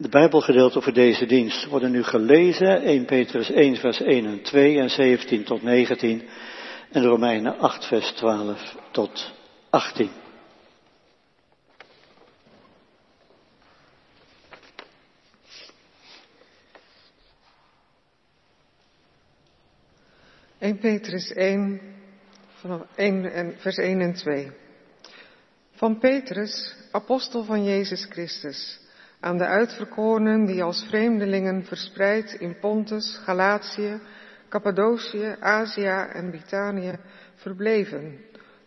De Bijbelgedeelten voor deze dienst worden nu gelezen. 1 Petrus 1 vers 1 en 2 en 17 tot 19 en Romeinen 8 vers 12 tot 18. ...1 Petrus 1, vanaf 1 en, vers 1 en 2. Van Petrus, apostel van Jezus Christus, aan de uitverkorenen die als vreemdelingen verspreid in Pontus, Galatië, Cappadocië, Azië en Bitanië verbleven,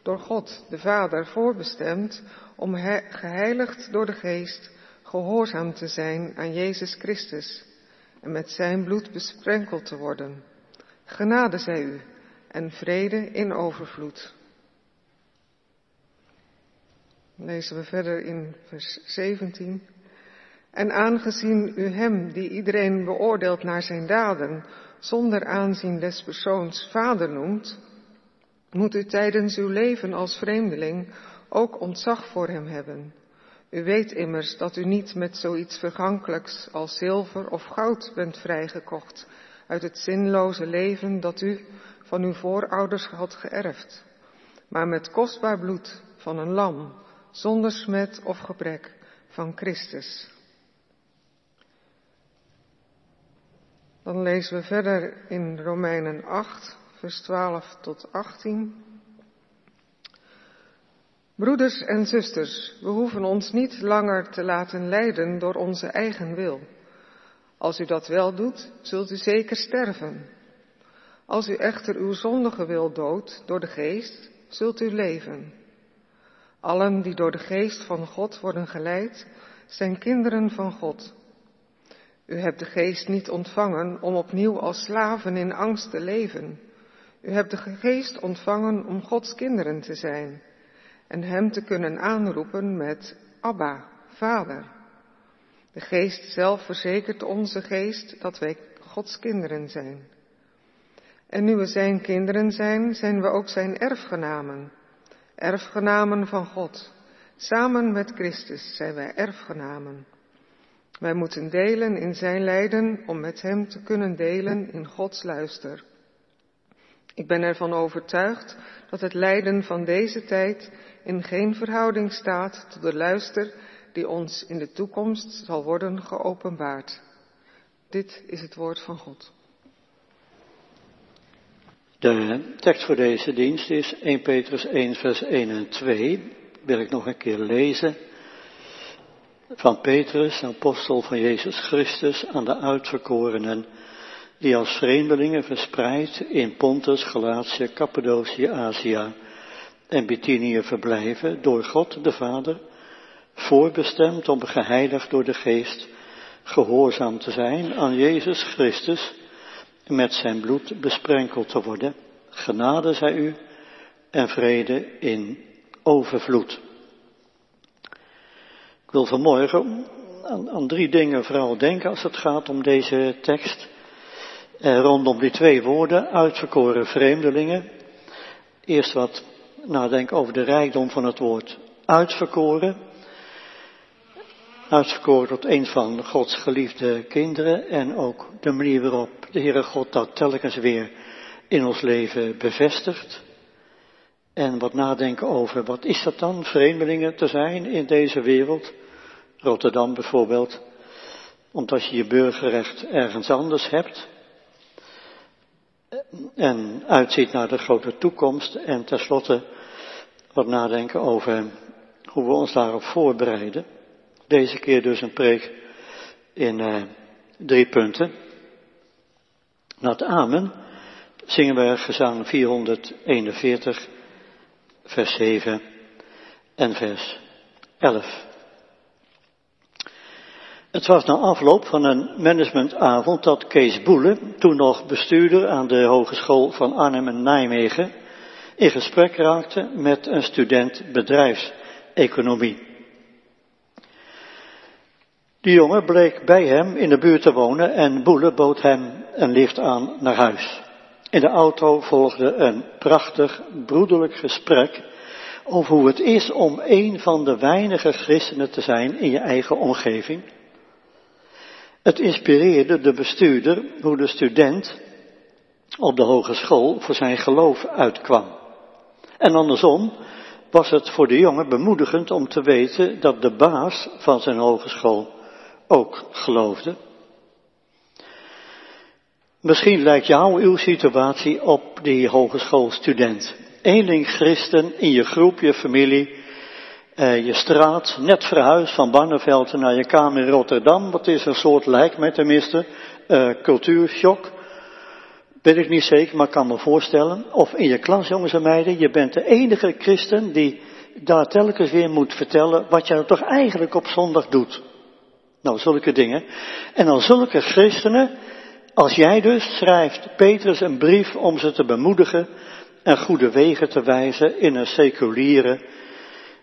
door God de Vader voorbestemd om geheiligd door de Geest gehoorzaam te zijn aan Jezus Christus en met zijn bloed besprenkeld te worden. Genade zij u en vrede in overvloed. lezen we verder in vers 17. En aangezien u hem, die iedereen beoordeelt naar zijn daden, zonder aanzien des persoons vader noemt, moet u tijdens uw leven als vreemdeling ook ontzag voor hem hebben. U weet immers dat u niet met zoiets vergankelijks als zilver of goud bent vrijgekocht uit het zinloze leven dat u van uw voorouders had geërfd, maar met kostbaar bloed van een lam, zonder smet of gebrek van Christus. Dan lezen we verder in Romeinen 8, vers 12 tot 18. Broeders en zusters, we hoeven ons niet langer te laten leiden door onze eigen wil. Als u dat wel doet, zult u zeker sterven. Als u echter uw zondige wil doodt door de geest, zult u leven. Allen die door de geest van God worden geleid, zijn kinderen van God. U hebt de geest niet ontvangen om opnieuw als slaven in angst te leven. U hebt de geest ontvangen om Gods kinderen te zijn en Hem te kunnen aanroepen met Abba, Vader. De geest zelf verzekert onze geest dat wij Gods kinderen zijn. En nu we Zijn kinderen zijn, zijn we ook Zijn erfgenamen. Erfgenamen van God. Samen met Christus zijn wij erfgenamen. Wij moeten delen in zijn lijden om met hem te kunnen delen in Gods luister. Ik ben ervan overtuigd dat het lijden van deze tijd in geen verhouding staat tot de luister die ons in de toekomst zal worden geopenbaard. Dit is het woord van God. De tekst voor deze dienst is 1 Petrus 1 vers 1 en 2. Wil ik nog een keer lezen van Petrus, apostel van Jezus Christus, aan de uitverkorenen, die als vreemdelingen verspreid in Pontus, Galatië, Cappadocië, Azië en Bithynië verblijven, door God de Vader, voorbestemd om geheiligd door de Geest, gehoorzaam te zijn aan Jezus Christus, met zijn bloed besprenkeld te worden. Genade zij u en vrede in overvloed. Ik wil vanmorgen aan, aan, drie dingen vooral denken als het gaat om deze tekst. Eh, rondom die twee woorden, uitverkoren vreemdelingen. Eerst wat nadenken over de rijkdom van het woord uitverkoren. Uitverkoren tot een van Gods geliefde kinderen en ook de manier waarop de Heere God dat telkens weer in ons leven bevestigt. En wat nadenken over wat is dat dan, vreemdelingen te zijn in deze wereld. Rotterdam bijvoorbeeld, omdat je je burgerrecht ergens anders hebt. En uitziet naar de grote toekomst. En tenslotte wat nadenken over hoe we ons daarop voorbereiden. Deze keer dus een preek in eh, drie punten. Na het Amen zingen we gezang 441, vers 7 en vers 11. Het was na afloop van een managementavond dat Kees Boele, toen nog bestuurder aan de Hogeschool van Arnhem en Nijmegen, in gesprek raakte met een student bedrijfseconomie. Die jongen bleek bij hem in de buurt te wonen en Boele bood hem een lift aan naar huis. In de auto volgde een prachtig broederlijk gesprek over hoe het is om een van de weinige christenen te zijn in je eigen omgeving Het inspireerde de bestuurder hoe de student op de hogeschool voor zijn geloof uitkwam. En andersom was het voor de jongen bemoedigend om te weten dat de baas van zijn hogeschool ook geloofde. Misschien lijkt jou uw situatie op die hogeschoolstudent. Eenling christen in je groep, je familie, eh, je straat, net verhuisd van Barneveld naar je kamer in Rotterdam. Wat is een soort, lijkt mij tenminste, eh, cultuurshock. Weet ik niet zeker, maar kan me voorstellen. Of in je klas, jongens en meiden, je bent de enige christen die daar telkens weer moet vertellen wat jij toch eigenlijk op zondag doet. Nou, zulke dingen. En dan zulke christenen, als jij dus schrijft Petrus een brief om ze te bemoedigen en goede wegen te wijzen in een seculiere,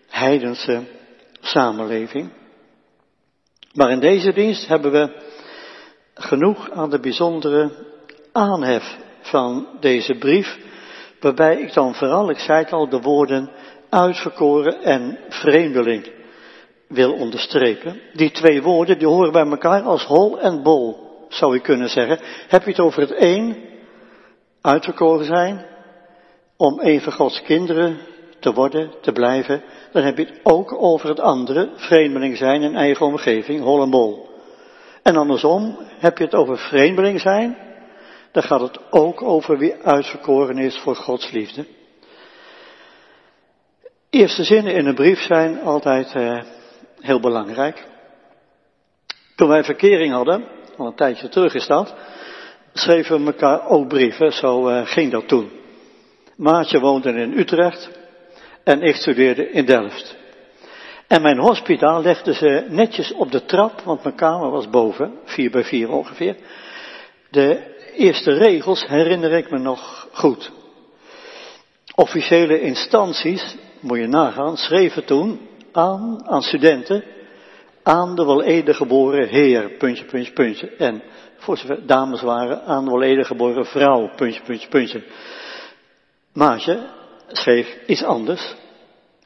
heidense samenleving. Maar in deze dienst hebben we genoeg aan de bijzondere aanhef van deze brief, waarbij ik dan vooral, ik zei het al, de woorden uitverkoren en vreemdeling wil onderstrepen. Die twee woorden, die horen bij elkaar als hol en bol, zou je kunnen zeggen. Heb je het over het een, uitverkoren zijn, om even Gods kinderen te worden, te blijven, dan heb je het ook over het andere, vreemdeling zijn in eigen omgeving, hol en bol. En andersom, heb je het over vreemdeling zijn, dan gaat het ook over wie uitverkoren is voor Gods liefde. Eerste zinnen in een brief zijn altijd eh, heel belangrijk. Toen wij verkering hadden, al een tijdje terug is dat, schreven elkaar ook brieven, zo uh, ging dat toen. Maatje woonde in Utrecht en ik studeerde in Delft. En mijn hospitaal legde ze netjes op de trap, want mijn kamer was boven, vier bij vier ongeveer. De eerste regels herinner ik me nog goed. Officiële instanties, moet je nagaan, schreven toen aan, aan studenten, aan de wel geboren heer, puntje, puntje, puntje. En voor zover dames waren, aan de wel geboren vrouw, puntje, puntje, puntje. Maatje schreef iets anders.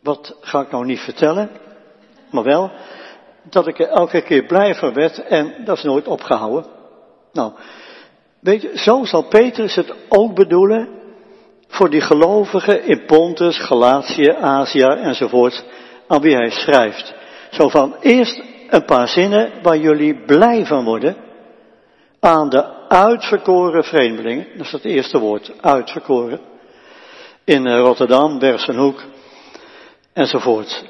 Wat ga ik nou niet vertellen, maar wel dat ik er elke keer blij van werd en dat is nooit opgehouden. Nou, weet je, zo zal Petrus het ook bedoelen voor die gelovigen in Pontus, Galatië, Azië enzovoort, aan wie hij schrijft. Zo van eerst een paar zinnen waar jullie blij van worden aan de uitverkoren vreemdelingen. Dat is het eerste woord, uitverkoren. In eh, Rotterdam, Bersenhoek enzovoort.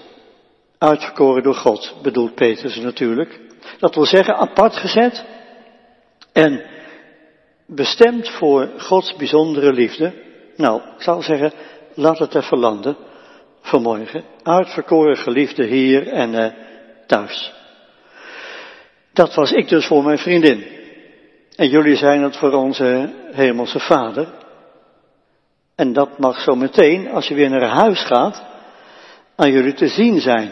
Uitverkoren door God, bedoelt Petrus natuurlijk. Dat wil zeggen apart gezet en bestemd voor Gods bijzondere liefde. Nou, ik zou zeggen, laat het even landen vanmorgen. Uitverkoren geliefde hier en uh, thuis. Dat was ik dus voor mijn vriendin. En jullie zijn het voor onze hemelse vader. En dat mag zo meteen, als je weer naar huis gaat, aan jullie te zien zijn,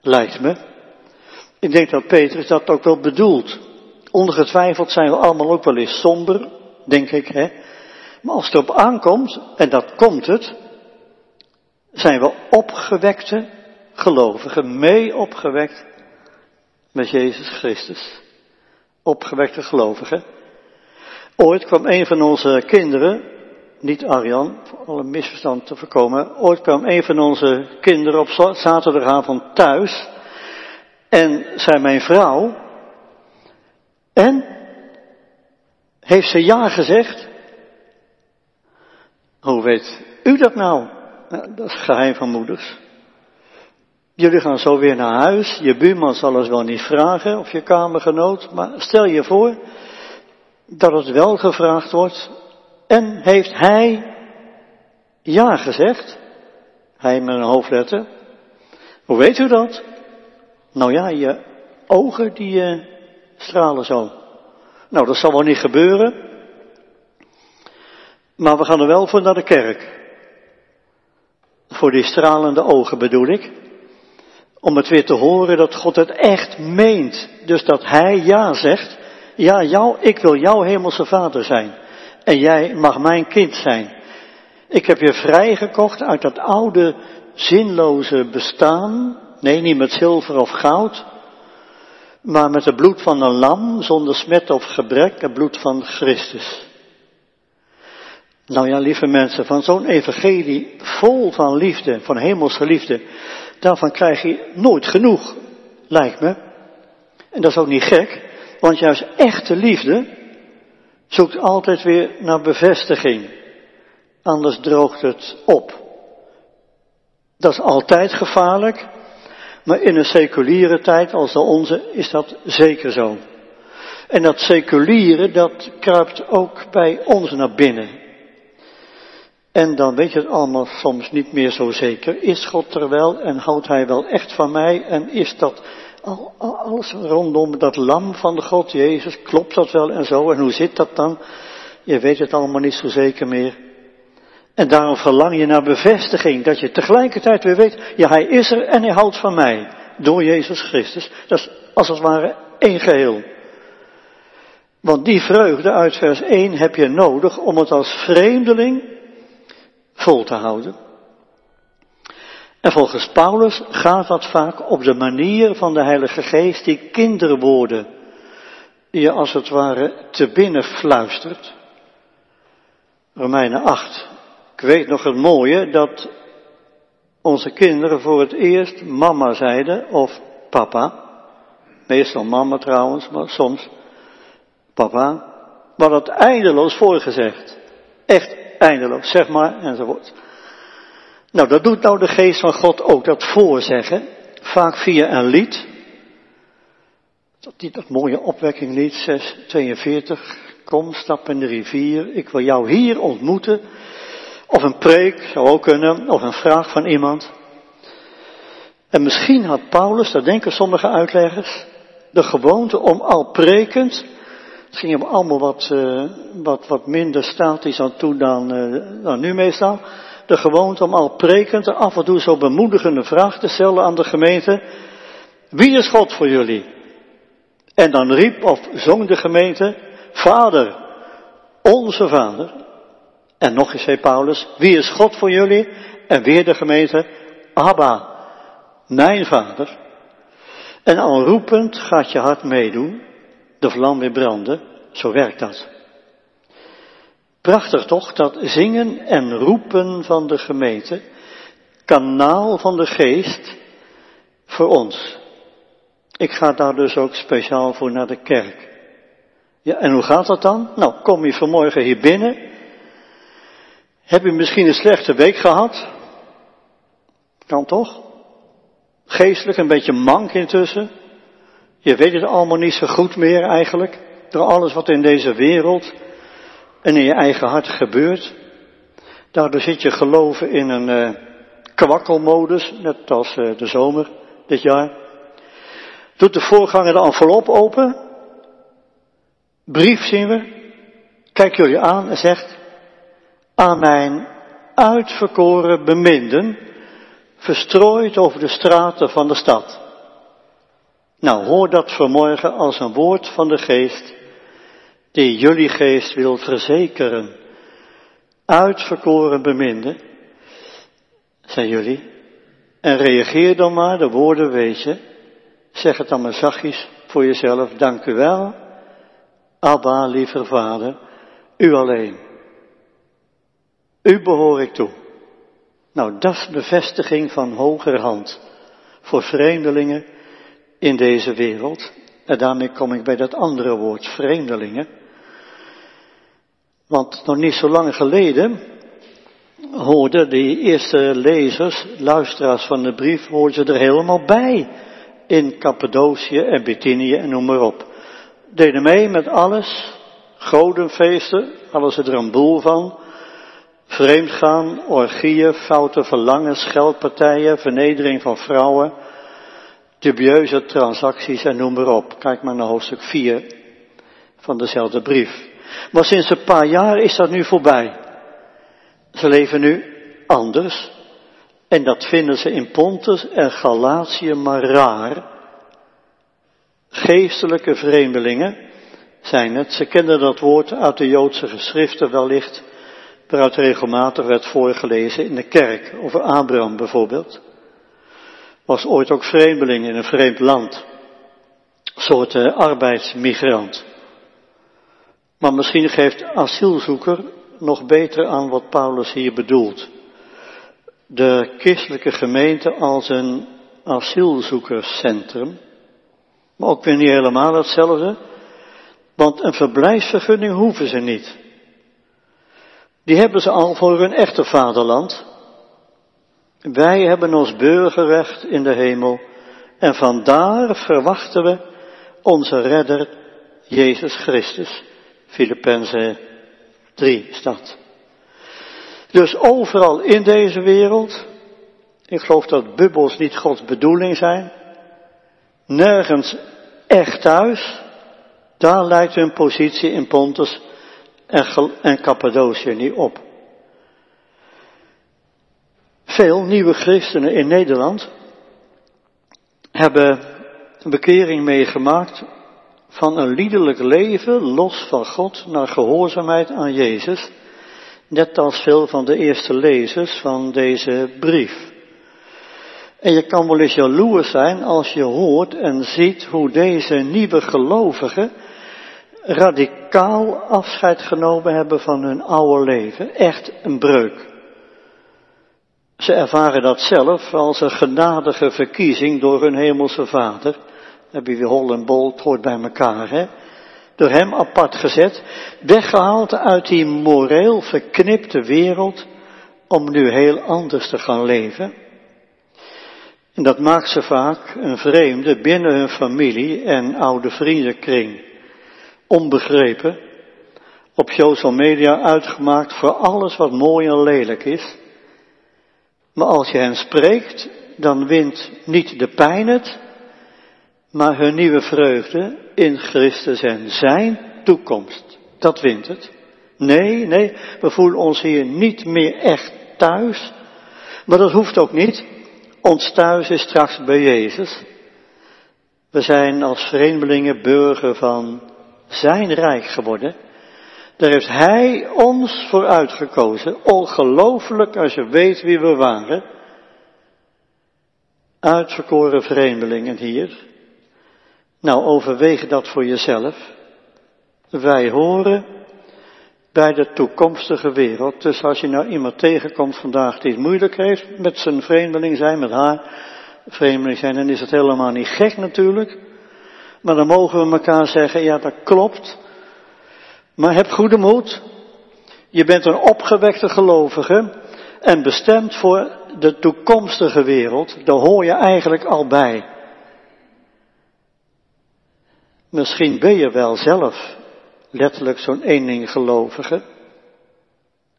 lijkt me. Ik denk dat Petrus dat ook wel bedoelt. Ongetwijfeld zijn we allemaal ook wel eens somber, denk ik, hè. Maar als het erop aankomt, en dat komt het, zijn we opgewekte gelovigen, mee opgewekt met Jezus Christus. Opgewekte gelovigen. Ooit kwam een van onze kinderen, niet Arjan, voor alle misverstand te voorkomen, ooit kwam een van onze kinderen op zaterdagavond thuis en zei mijn vrouw, en? Heeft ze ja gezegd? Hoe weet u dat nou? nou dat is geheim van moeders. Jullie gaan zo weer naar huis. Je buurman zal het wel niet vragen of je kamergenoot. Maar stel je voor dat het wel gevraagd wordt. En heeft hij ja gezegd? Hij met een hoofdletter. Hoe weet u dat? Nou ja, je ogen die uh, stralen zo. Nou, dat zal wel niet gebeuren. Maar we gaan er wel voor naar de kerk. Voor die stralende ogen bedoel ik. Om het weer te horen dat God het echt meent. Dus dat Hij ja zegt. Ja, jou, ik wil jouw hemelse vader zijn. En jij mag mijn kind zijn. Ik heb je vrijgekocht uit dat oude, zinloze bestaan. Nee, niet met zilver of goud. maar met het bloed van een lam, zonder smet of gebrek, het bloed van Christus. Nou ja, lieve mensen, van zo'n evangelie vol van liefde, van hemelse liefde, daarvan krijg je nooit genoeg, lijkt me. En dat is ook niet gek, want juist echte liefde zoekt altijd weer naar bevestiging. Anders droogt het op. Dat is altijd gevaarlijk, maar in een seculiere tijd als de onze is dat zeker zo. En dat seculiere, dat kruipt ook bij ons naar binnen. En dan weet je het allemaal soms niet meer zo zeker. Is God er wel en houdt Hij wel echt van mij? En is dat al, alles rondom dat lam van God Jezus, klopt dat wel en zo? En hoe zit dat dan? Je weet het allemaal niet zo zeker meer. En daarom verlang je naar bevestiging, dat je tegelijkertijd weer weet, ja hij is er en hij houdt van mij, door Jezus Christus. Dat is als het ware één geheel. Want die vreugde uit vers 1 heb je nodig om het als vreemdeling vol te houden. En volgens Paulus gaat dat vaak op de manier van de Heilige Geest die kinderwoorden, je als het ware te binnen fluistert. Romeinen 8. Ik weet nog het mooie dat onze kinderen voor het eerst mama zeiden of papa. Meestal mama trouwens, maar soms papa. Maar dat eindeloos voorgezegd. Echt eindeloos, zeg maar, enzovoort. Nou, dat doet nou de geest van God ook, dat voorzeggen. Vaak via een lied. Dat, dat mooie opwekkinglied 642. Kom, stap in de rivier, ik wil jou hier ontmoeten. Of een preek, zou ook kunnen, of een vraag van iemand. En misschien had Paulus, dat denken sommige uitleggers, de gewoonte om al prekend, het ging hem allemaal wat, uh, wat, wat minder statisch aan toe dan, uh, dan nu meestal, de gewoonte om al prekend af en toe zo bemoedigende vraag te stellen aan de gemeente, wie is God voor jullie? En dan riep of zong de gemeente, Vader, onze Vader. En nog eens zei Paulus, wie is God voor jullie? En weer de gemeente, Abba, mijn Vader. En al roepend gaat je hart meedoen, de vlam weer branden, zo werkt dat. Prachtig toch, dat zingen en roepen van de gemeente, kanaal van de geest voor ons. Ik ga daar dus ook speciaal voor naar de kerk. Ja, en hoe gaat dat dan? Nou, kom je vanmorgen hier binnen. Heb je misschien een slechte week gehad? Kan toch? Geestelijk een beetje mank intussen. Je weet het allemaal niet zo goed meer eigenlijk. Door alles wat in deze wereld en in je eigen hart gebeurt. Daardoor zit je geloven in een uh, kwakkelmodus, net als uh, de zomer dit jaar. Doet de voorganger de envelop open. Brief zien we. Kijkt jullie aan en zegt, aan mijn uitverkoren beminden, verstrooid over de straten van de stad. Nou, hoor dat vanmorgen als een woord van de geest, die jullie geest wil verzekeren. Uitverkoren beminden, zijn jullie. En reageer dan maar, de woorden weet je. Zeg het dan maar zachtjes voor jezelf, dank u wel. Abba, lieve vader, u alleen. U behoor ik toe. Nou, dat is bevestiging van hogerhand voor vreemdelingen in deze wereld. En daarmee kom ik bij dat andere woord, vreemdelingen. Want nog niet zo lang geleden hoorden die eerste lezers, luisteraars van de brief, hoorden ze er helemaal bij. In Cappadocië en Bithynië en noem maar op. Deden mee met alles. Godenfeesten, ze er een boel van. Vreemdgaan, orgieën, foute verlangens, geldpartijen, vernedering van vrouwen, dubieuze transacties en noem maar op. Kijk maar naar hoofdstuk 4 van dezelfde brief. Maar sinds een paar jaar is dat nu voorbij. Ze leven nu anders. En dat vinden ze in Pontus en Galatië maar raar. Geestelijke vreemdelingen zijn het. Ze kennen dat woord uit de Joodse geschriften wellicht waaruit regelmatig werd voorgelezen in de kerk, over Abraham bijvoorbeeld, was ooit ook vreemdeling in een vreemd land. soort uh, arbeidsmigrant. Maar misschien geeft asielzoeker nog beter aan wat Paulus hier bedoelt. De christelijke gemeente als een asielzoekerscentrum. Maar ook weer niet helemaal hetzelfde. Want een verblijfsvergunning hoeven ze niet. Die hebben ze al voor hun echte vaderland. Wij hebben ons burgerrecht in de hemel. En vandaar verwachten we onze redder Jezus Christus. Filippenzen 3 staat. Dus overal in deze wereld, ik geloof dat bubbels niet Gods bedoeling zijn, nergens echt thuis, daar lijkt hun positie in Pontus en, en Cappadocië niet op. Veel nieuwe christenen in Nederland hebben een bekering meegemaakt van een liederlijk leven los van God naar gehoorzaamheid aan Jezus, net als veel van de eerste lezers van deze brief. En je kan wel eens jaloers zijn als je hoort en ziet hoe deze nieuwe gelovigen radicaal afscheid genomen hebben van hun oude leven. Echt een breuk. Ze ervaren dat zelf als een genadige verkiezing door hun hemelse vader. heb je weer hol en bol, het hoort bij elkaar, hè. Door hem apart gezet, weggehaald uit die moreel verknipte wereld, om nu heel anders te gaan leven. En dat maakt ze vaak een vreemde binnen hun familie en oude vriendenkring. Onbegrepen, op social media uitgemaakt voor alles wat mooi en lelijk is. Maar als je hen spreekt, dan wint niet de pijn het, maar hun nieuwe vreugde in Christus en zijn toekomst. Dat wint het. Nee, nee, we voelen ons hier niet meer echt thuis. Maar dat hoeft ook niet. Ons thuis is straks bij Jezus. We zijn als vreemdelingen burger van zijn rijk geworden. Daar heeft Hij ons voor uitgekozen. Ongelooflijk als je weet wie we waren. Uitverkoren vreemdelingen hier. Nou, overweeg dat voor jezelf. Wij horen bij de toekomstige wereld. Dus als je nou iemand tegenkomt vandaag die het moeilijk heeft met zijn vreemdeling zijn, met haar vreemdeling zijn, dan is het helemaal niet gek natuurlijk. Maar dan mogen we elkaar zeggen, ja dat klopt. Maar heb goede moed. Je bent een opgewekte gelovige en bestemd voor de toekomstige wereld. Daar hoor je eigenlijk al bij. Misschien ben je wel zelf letterlijk zo'n eeninggelovige.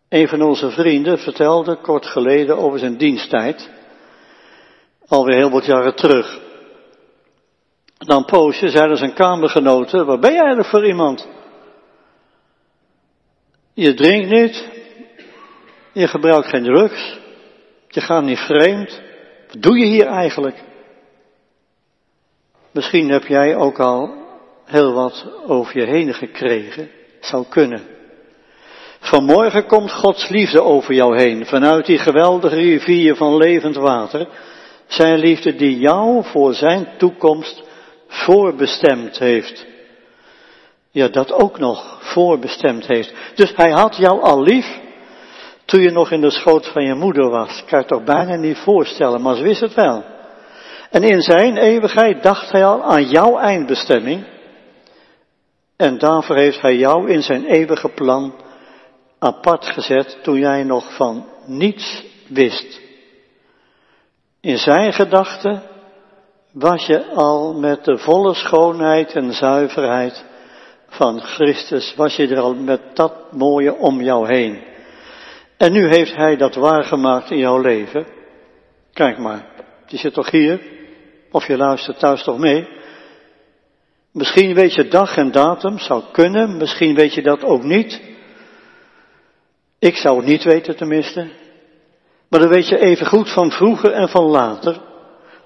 Een van onze vrienden vertelde kort geleden over zijn diensttijd. Alweer heel wat jaren terug. Dan poosje zeiden zijn kamergenoten, wat ben jij eigenlijk voor iemand? Je drinkt niet, je gebruikt geen drugs, je gaat niet vreemd. Wat doe je hier eigenlijk? Misschien heb jij ook al heel wat over je heen gekregen. Zou kunnen. Vanmorgen komt Gods liefde over jou heen, vanuit die geweldige rivier van levend water. Zijn liefde die jou voor zijn toekomst voorbestemd heeft. Ja, dat ook nog voorbestemd heeft. Dus hij had jou al lief toen je nog in de schoot van je moeder was. Kan je toch bijna niet voorstellen, maar ze wist het wel. En in zijn eeuwigheid dacht hij al aan jouw eindbestemming. En daarvoor heeft hij jou in zijn eeuwige plan apart gezet toen jij nog van niets wist. In zijn gedachten was je al met de volle schoonheid en zuiverheid van Christus, was je er al met dat mooie om jou heen. En nu heeft hij dat waargemaakt in jouw leven. Kijk maar, je zit toch hier? Of je luistert thuis toch mee? Misschien weet je dag en datum, zou kunnen, misschien weet je dat ook niet. Ik zou het niet weten tenminste. Maar dan weet je even goed van vroeger en van later.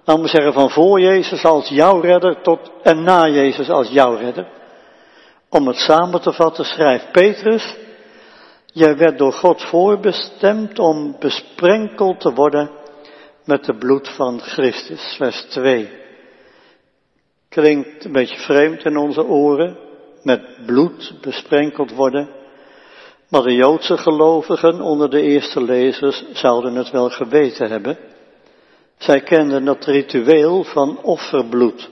Laten we zeggen van voor Jezus als jouw redder tot en na Jezus als jouw redder. Om het samen te vatten schrijft Petrus, jij werd door God voorbestemd om besprenkeld te worden met het bloed van Christus, vers 2. Klinkt een beetje vreemd in onze oren, met bloed besprenkeld worden. Maar de Joodse gelovigen onder de eerste lezers zouden het wel geweten hebben. Zij kenden dat ritueel van offerbloed,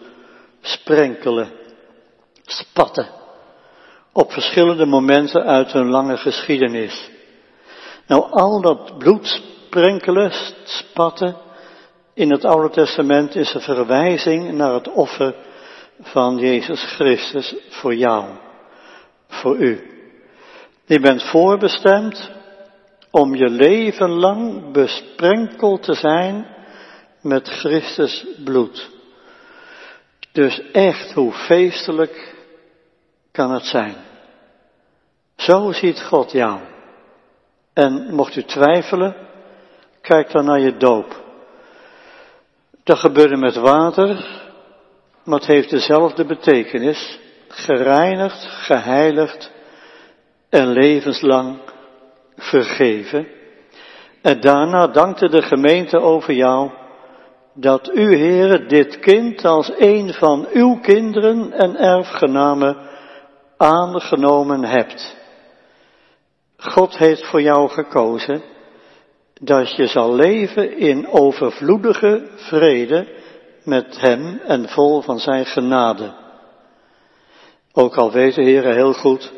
sprenkelen, spatten, op verschillende momenten uit hun lange geschiedenis. Nou, al dat bloed sprenkelen, spatten, in het Oude Testament is een verwijzing naar het offer van Jezus Christus voor jou, voor u. Je bent voorbestemd om je leven lang besprenkeld te zijn met Christus bloed. Dus echt, hoe feestelijk kan het zijn? Zo ziet God jou. En mocht u twijfelen, kijk dan naar je doop. Dat gebeurde met water, maar het heeft dezelfde betekenis. Gereinigd, geheiligd en levenslang vergeven. En daarna dankte de gemeente over jou dat u, Heere, dit kind als een van uw kinderen en erfgenamen aangenomen hebt. God heeft voor jou gekozen dat je zal leven in overvloedige vrede met Hem en vol van Zijn genade. Ook al weet de Heer heel goed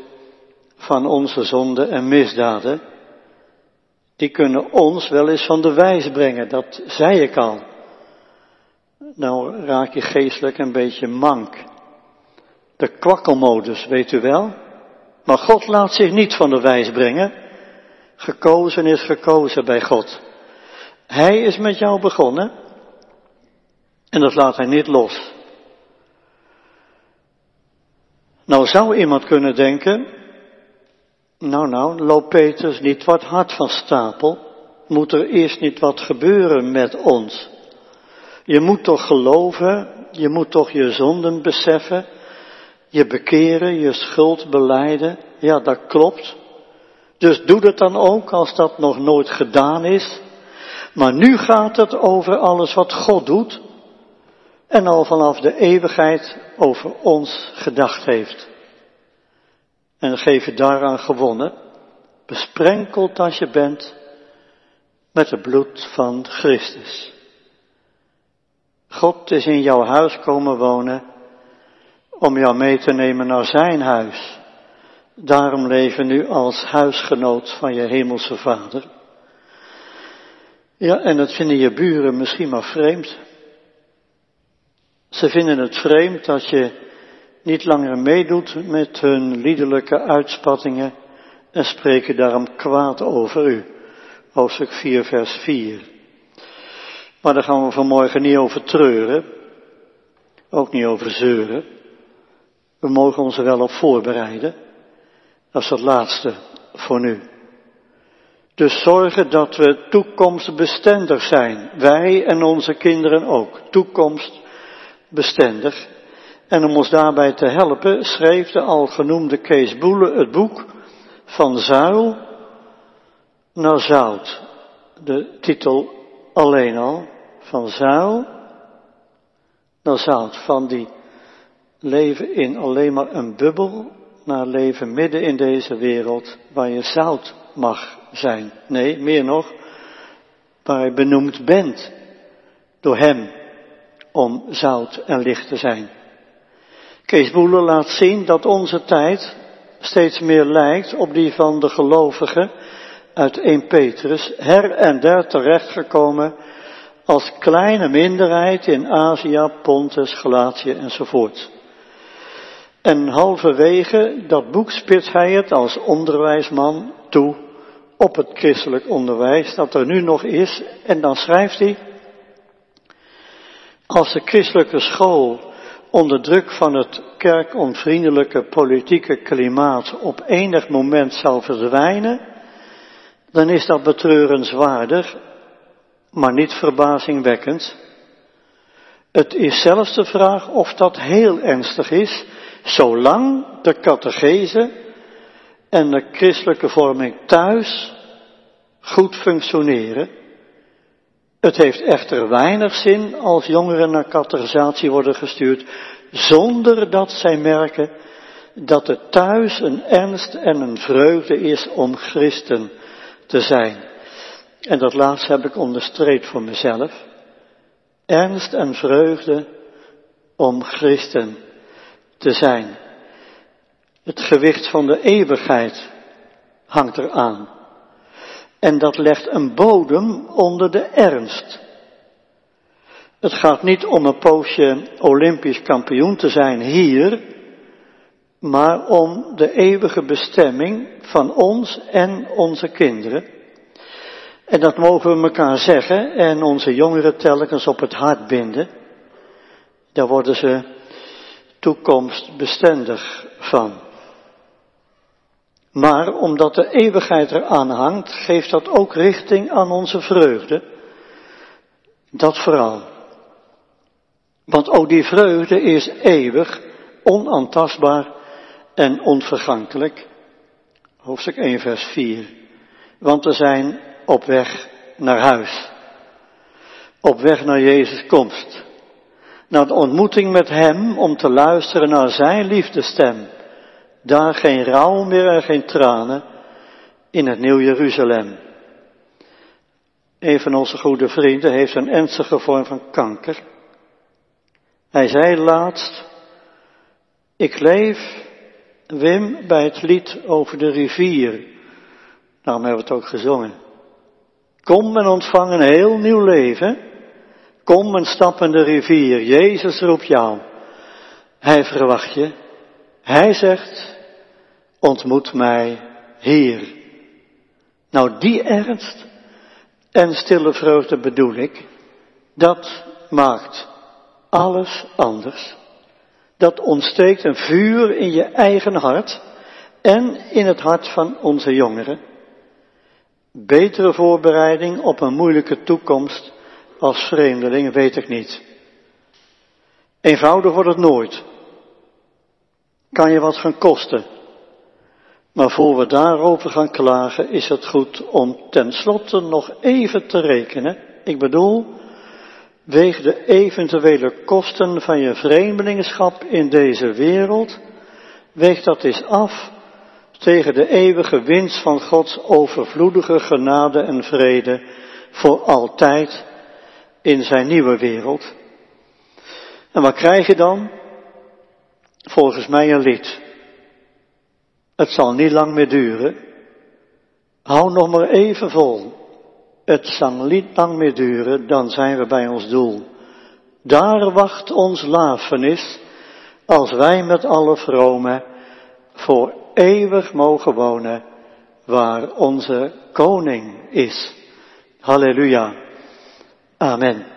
van onze zonden en misdaden, die kunnen ons wel eens van de wijs brengen, dat zei ik al. Nou raak je geestelijk een beetje mank. De kwakkelmodus, weet u wel. Maar God laat zich niet van de wijs brengen. Gekozen is gekozen bij God. Hij is met jou begonnen. En dat laat hij niet los. Nou zou iemand kunnen denken, nou nou, loopt Petrus niet wat hard van stapel? Moet er eerst niet wat gebeuren met ons? Je moet toch geloven, je moet toch je zonden beseffen, je bekeren, je schuld beleiden. Ja, dat klopt. Dus doe dat dan ook als dat nog nooit gedaan is. Maar nu gaat het over alles wat God doet en al vanaf de eeuwigheid over ons gedacht heeft. En geef je daaraan gewonnen, besprenkeld als je bent met het bloed van Christus. God is in jouw huis komen wonen om jou mee te nemen naar zijn huis. Daarom leven nu als huisgenoot van je hemelse vader. Ja, en dat vinden je buren misschien maar vreemd. Ze vinden het vreemd dat je niet langer meedoet met hun liederlijke uitspattingen en spreken daarom kwaad over u. Hoofdstuk 4, vers 4. Maar daar gaan we vanmorgen niet over treuren, ook niet over zeuren. We mogen ons er wel op voorbereiden. Dat is het laatste voor nu. Dus zorgen dat we toekomstbestendig zijn. Wij en onze kinderen ook. Toekomstbestendig. En om ons daarbij te helpen schreef de al genoemde Kees Boele het boek Van Zuil naar Zout. De titel alleen al van zuil naar zout. Van die leven in alleen maar een bubbel naar leven midden in deze wereld waar je zout mag zijn. Nee, meer nog, waar je benoemd bent door Hem om zout en licht te zijn. Kees Boele laat zien dat onze tijd steeds meer lijkt op die van de gelovigen uit 1 Petrus, her en der terechtgekomen als kleine minderheid in Azië, Pontus, Galatië enzovoort. En halverwege dat boek spitst hij het als onderwijsman toe op het christelijk onderwijs dat er nu nog is. En dan schrijft hij, als de christelijke school onder druk van het kerkonvriendelijke politieke klimaat op enig moment zal verdwijnen, dan is dat betreurenswaardig maar niet verbazingwekkend. Het is zelfs de vraag of dat heel ernstig is, zolang de catechese en de christelijke vorming thuis goed functioneren Het heeft echter weinig zin als jongeren naar categorisatie worden gestuurd, zonder dat zij merken dat het thuis een ernst en een vreugde is om christen te zijn. En dat laatste heb ik onderstreept voor mezelf. Ernst en vreugde om christen te zijn. Het gewicht van de eeuwigheid hangt eraan. En dat legt een bodem onder de ernst. Het gaat niet om een poosje Olympisch kampioen te zijn hier, maar om de eeuwige bestemming van ons en onze kinderen. En dat mogen we elkaar zeggen en onze jongeren telkens op het hart binden. Daar worden ze toekomstbestendig van. Maar omdat de eeuwigheid eraan hangt, geeft dat ook richting aan onze vreugde. Dat vooral. Want ook die vreugde is eeuwig, onaantastbaar en onvergankelijk. Hoofdstuk 1, vers 4. Want we zijn op weg naar huis. Op weg naar Jezus' komst. Naar de ontmoeting met Hem om te luisteren naar Zijn liefdestem. Daar geen rouw meer en geen tranen in het Nieuw Jeruzalem. Een van onze goede vrienden heeft een ernstige vorm van kanker. Hij zei laatst, ik leef, Wim, bij het lied over de rivier. Daarom hebben we het ook gezongen. Kom en ontvang een heel nieuw leven. Kom en stap in de rivier. Jezus roept jou. Hij verwacht je. Hij zegt, ontmoet mij hier. Nou, die ernst en stille vreugde bedoel ik, dat maakt alles anders. Dat ontsteekt een vuur in je eigen hart en in het hart van onze jongeren. Betere voorbereiding op een moeilijke toekomst als vreemdeling weet ik niet. Eenvoudig wordt het nooit. Kan je wat gaan kosten. Maar voor we daarover gaan klagen, is het goed om tenslotte nog even te rekenen. Ik bedoel, weeg de eventuele kosten van je vreemdelingschap in deze wereld, weeg dat eens af tegen de eeuwige winst van Gods overvloedige genade en vrede voor altijd in zijn nieuwe wereld. En wat krijg je dan? Volgens mij een lied. Het zal niet lang meer duren. Hou nog maar even vol. Het zal niet lang meer duren, dan zijn we bij ons doel. Daar wacht ons lafenis, als wij met alle vromen voor eeuwig mogen wonen, waar onze koning is. Halleluja. Amen.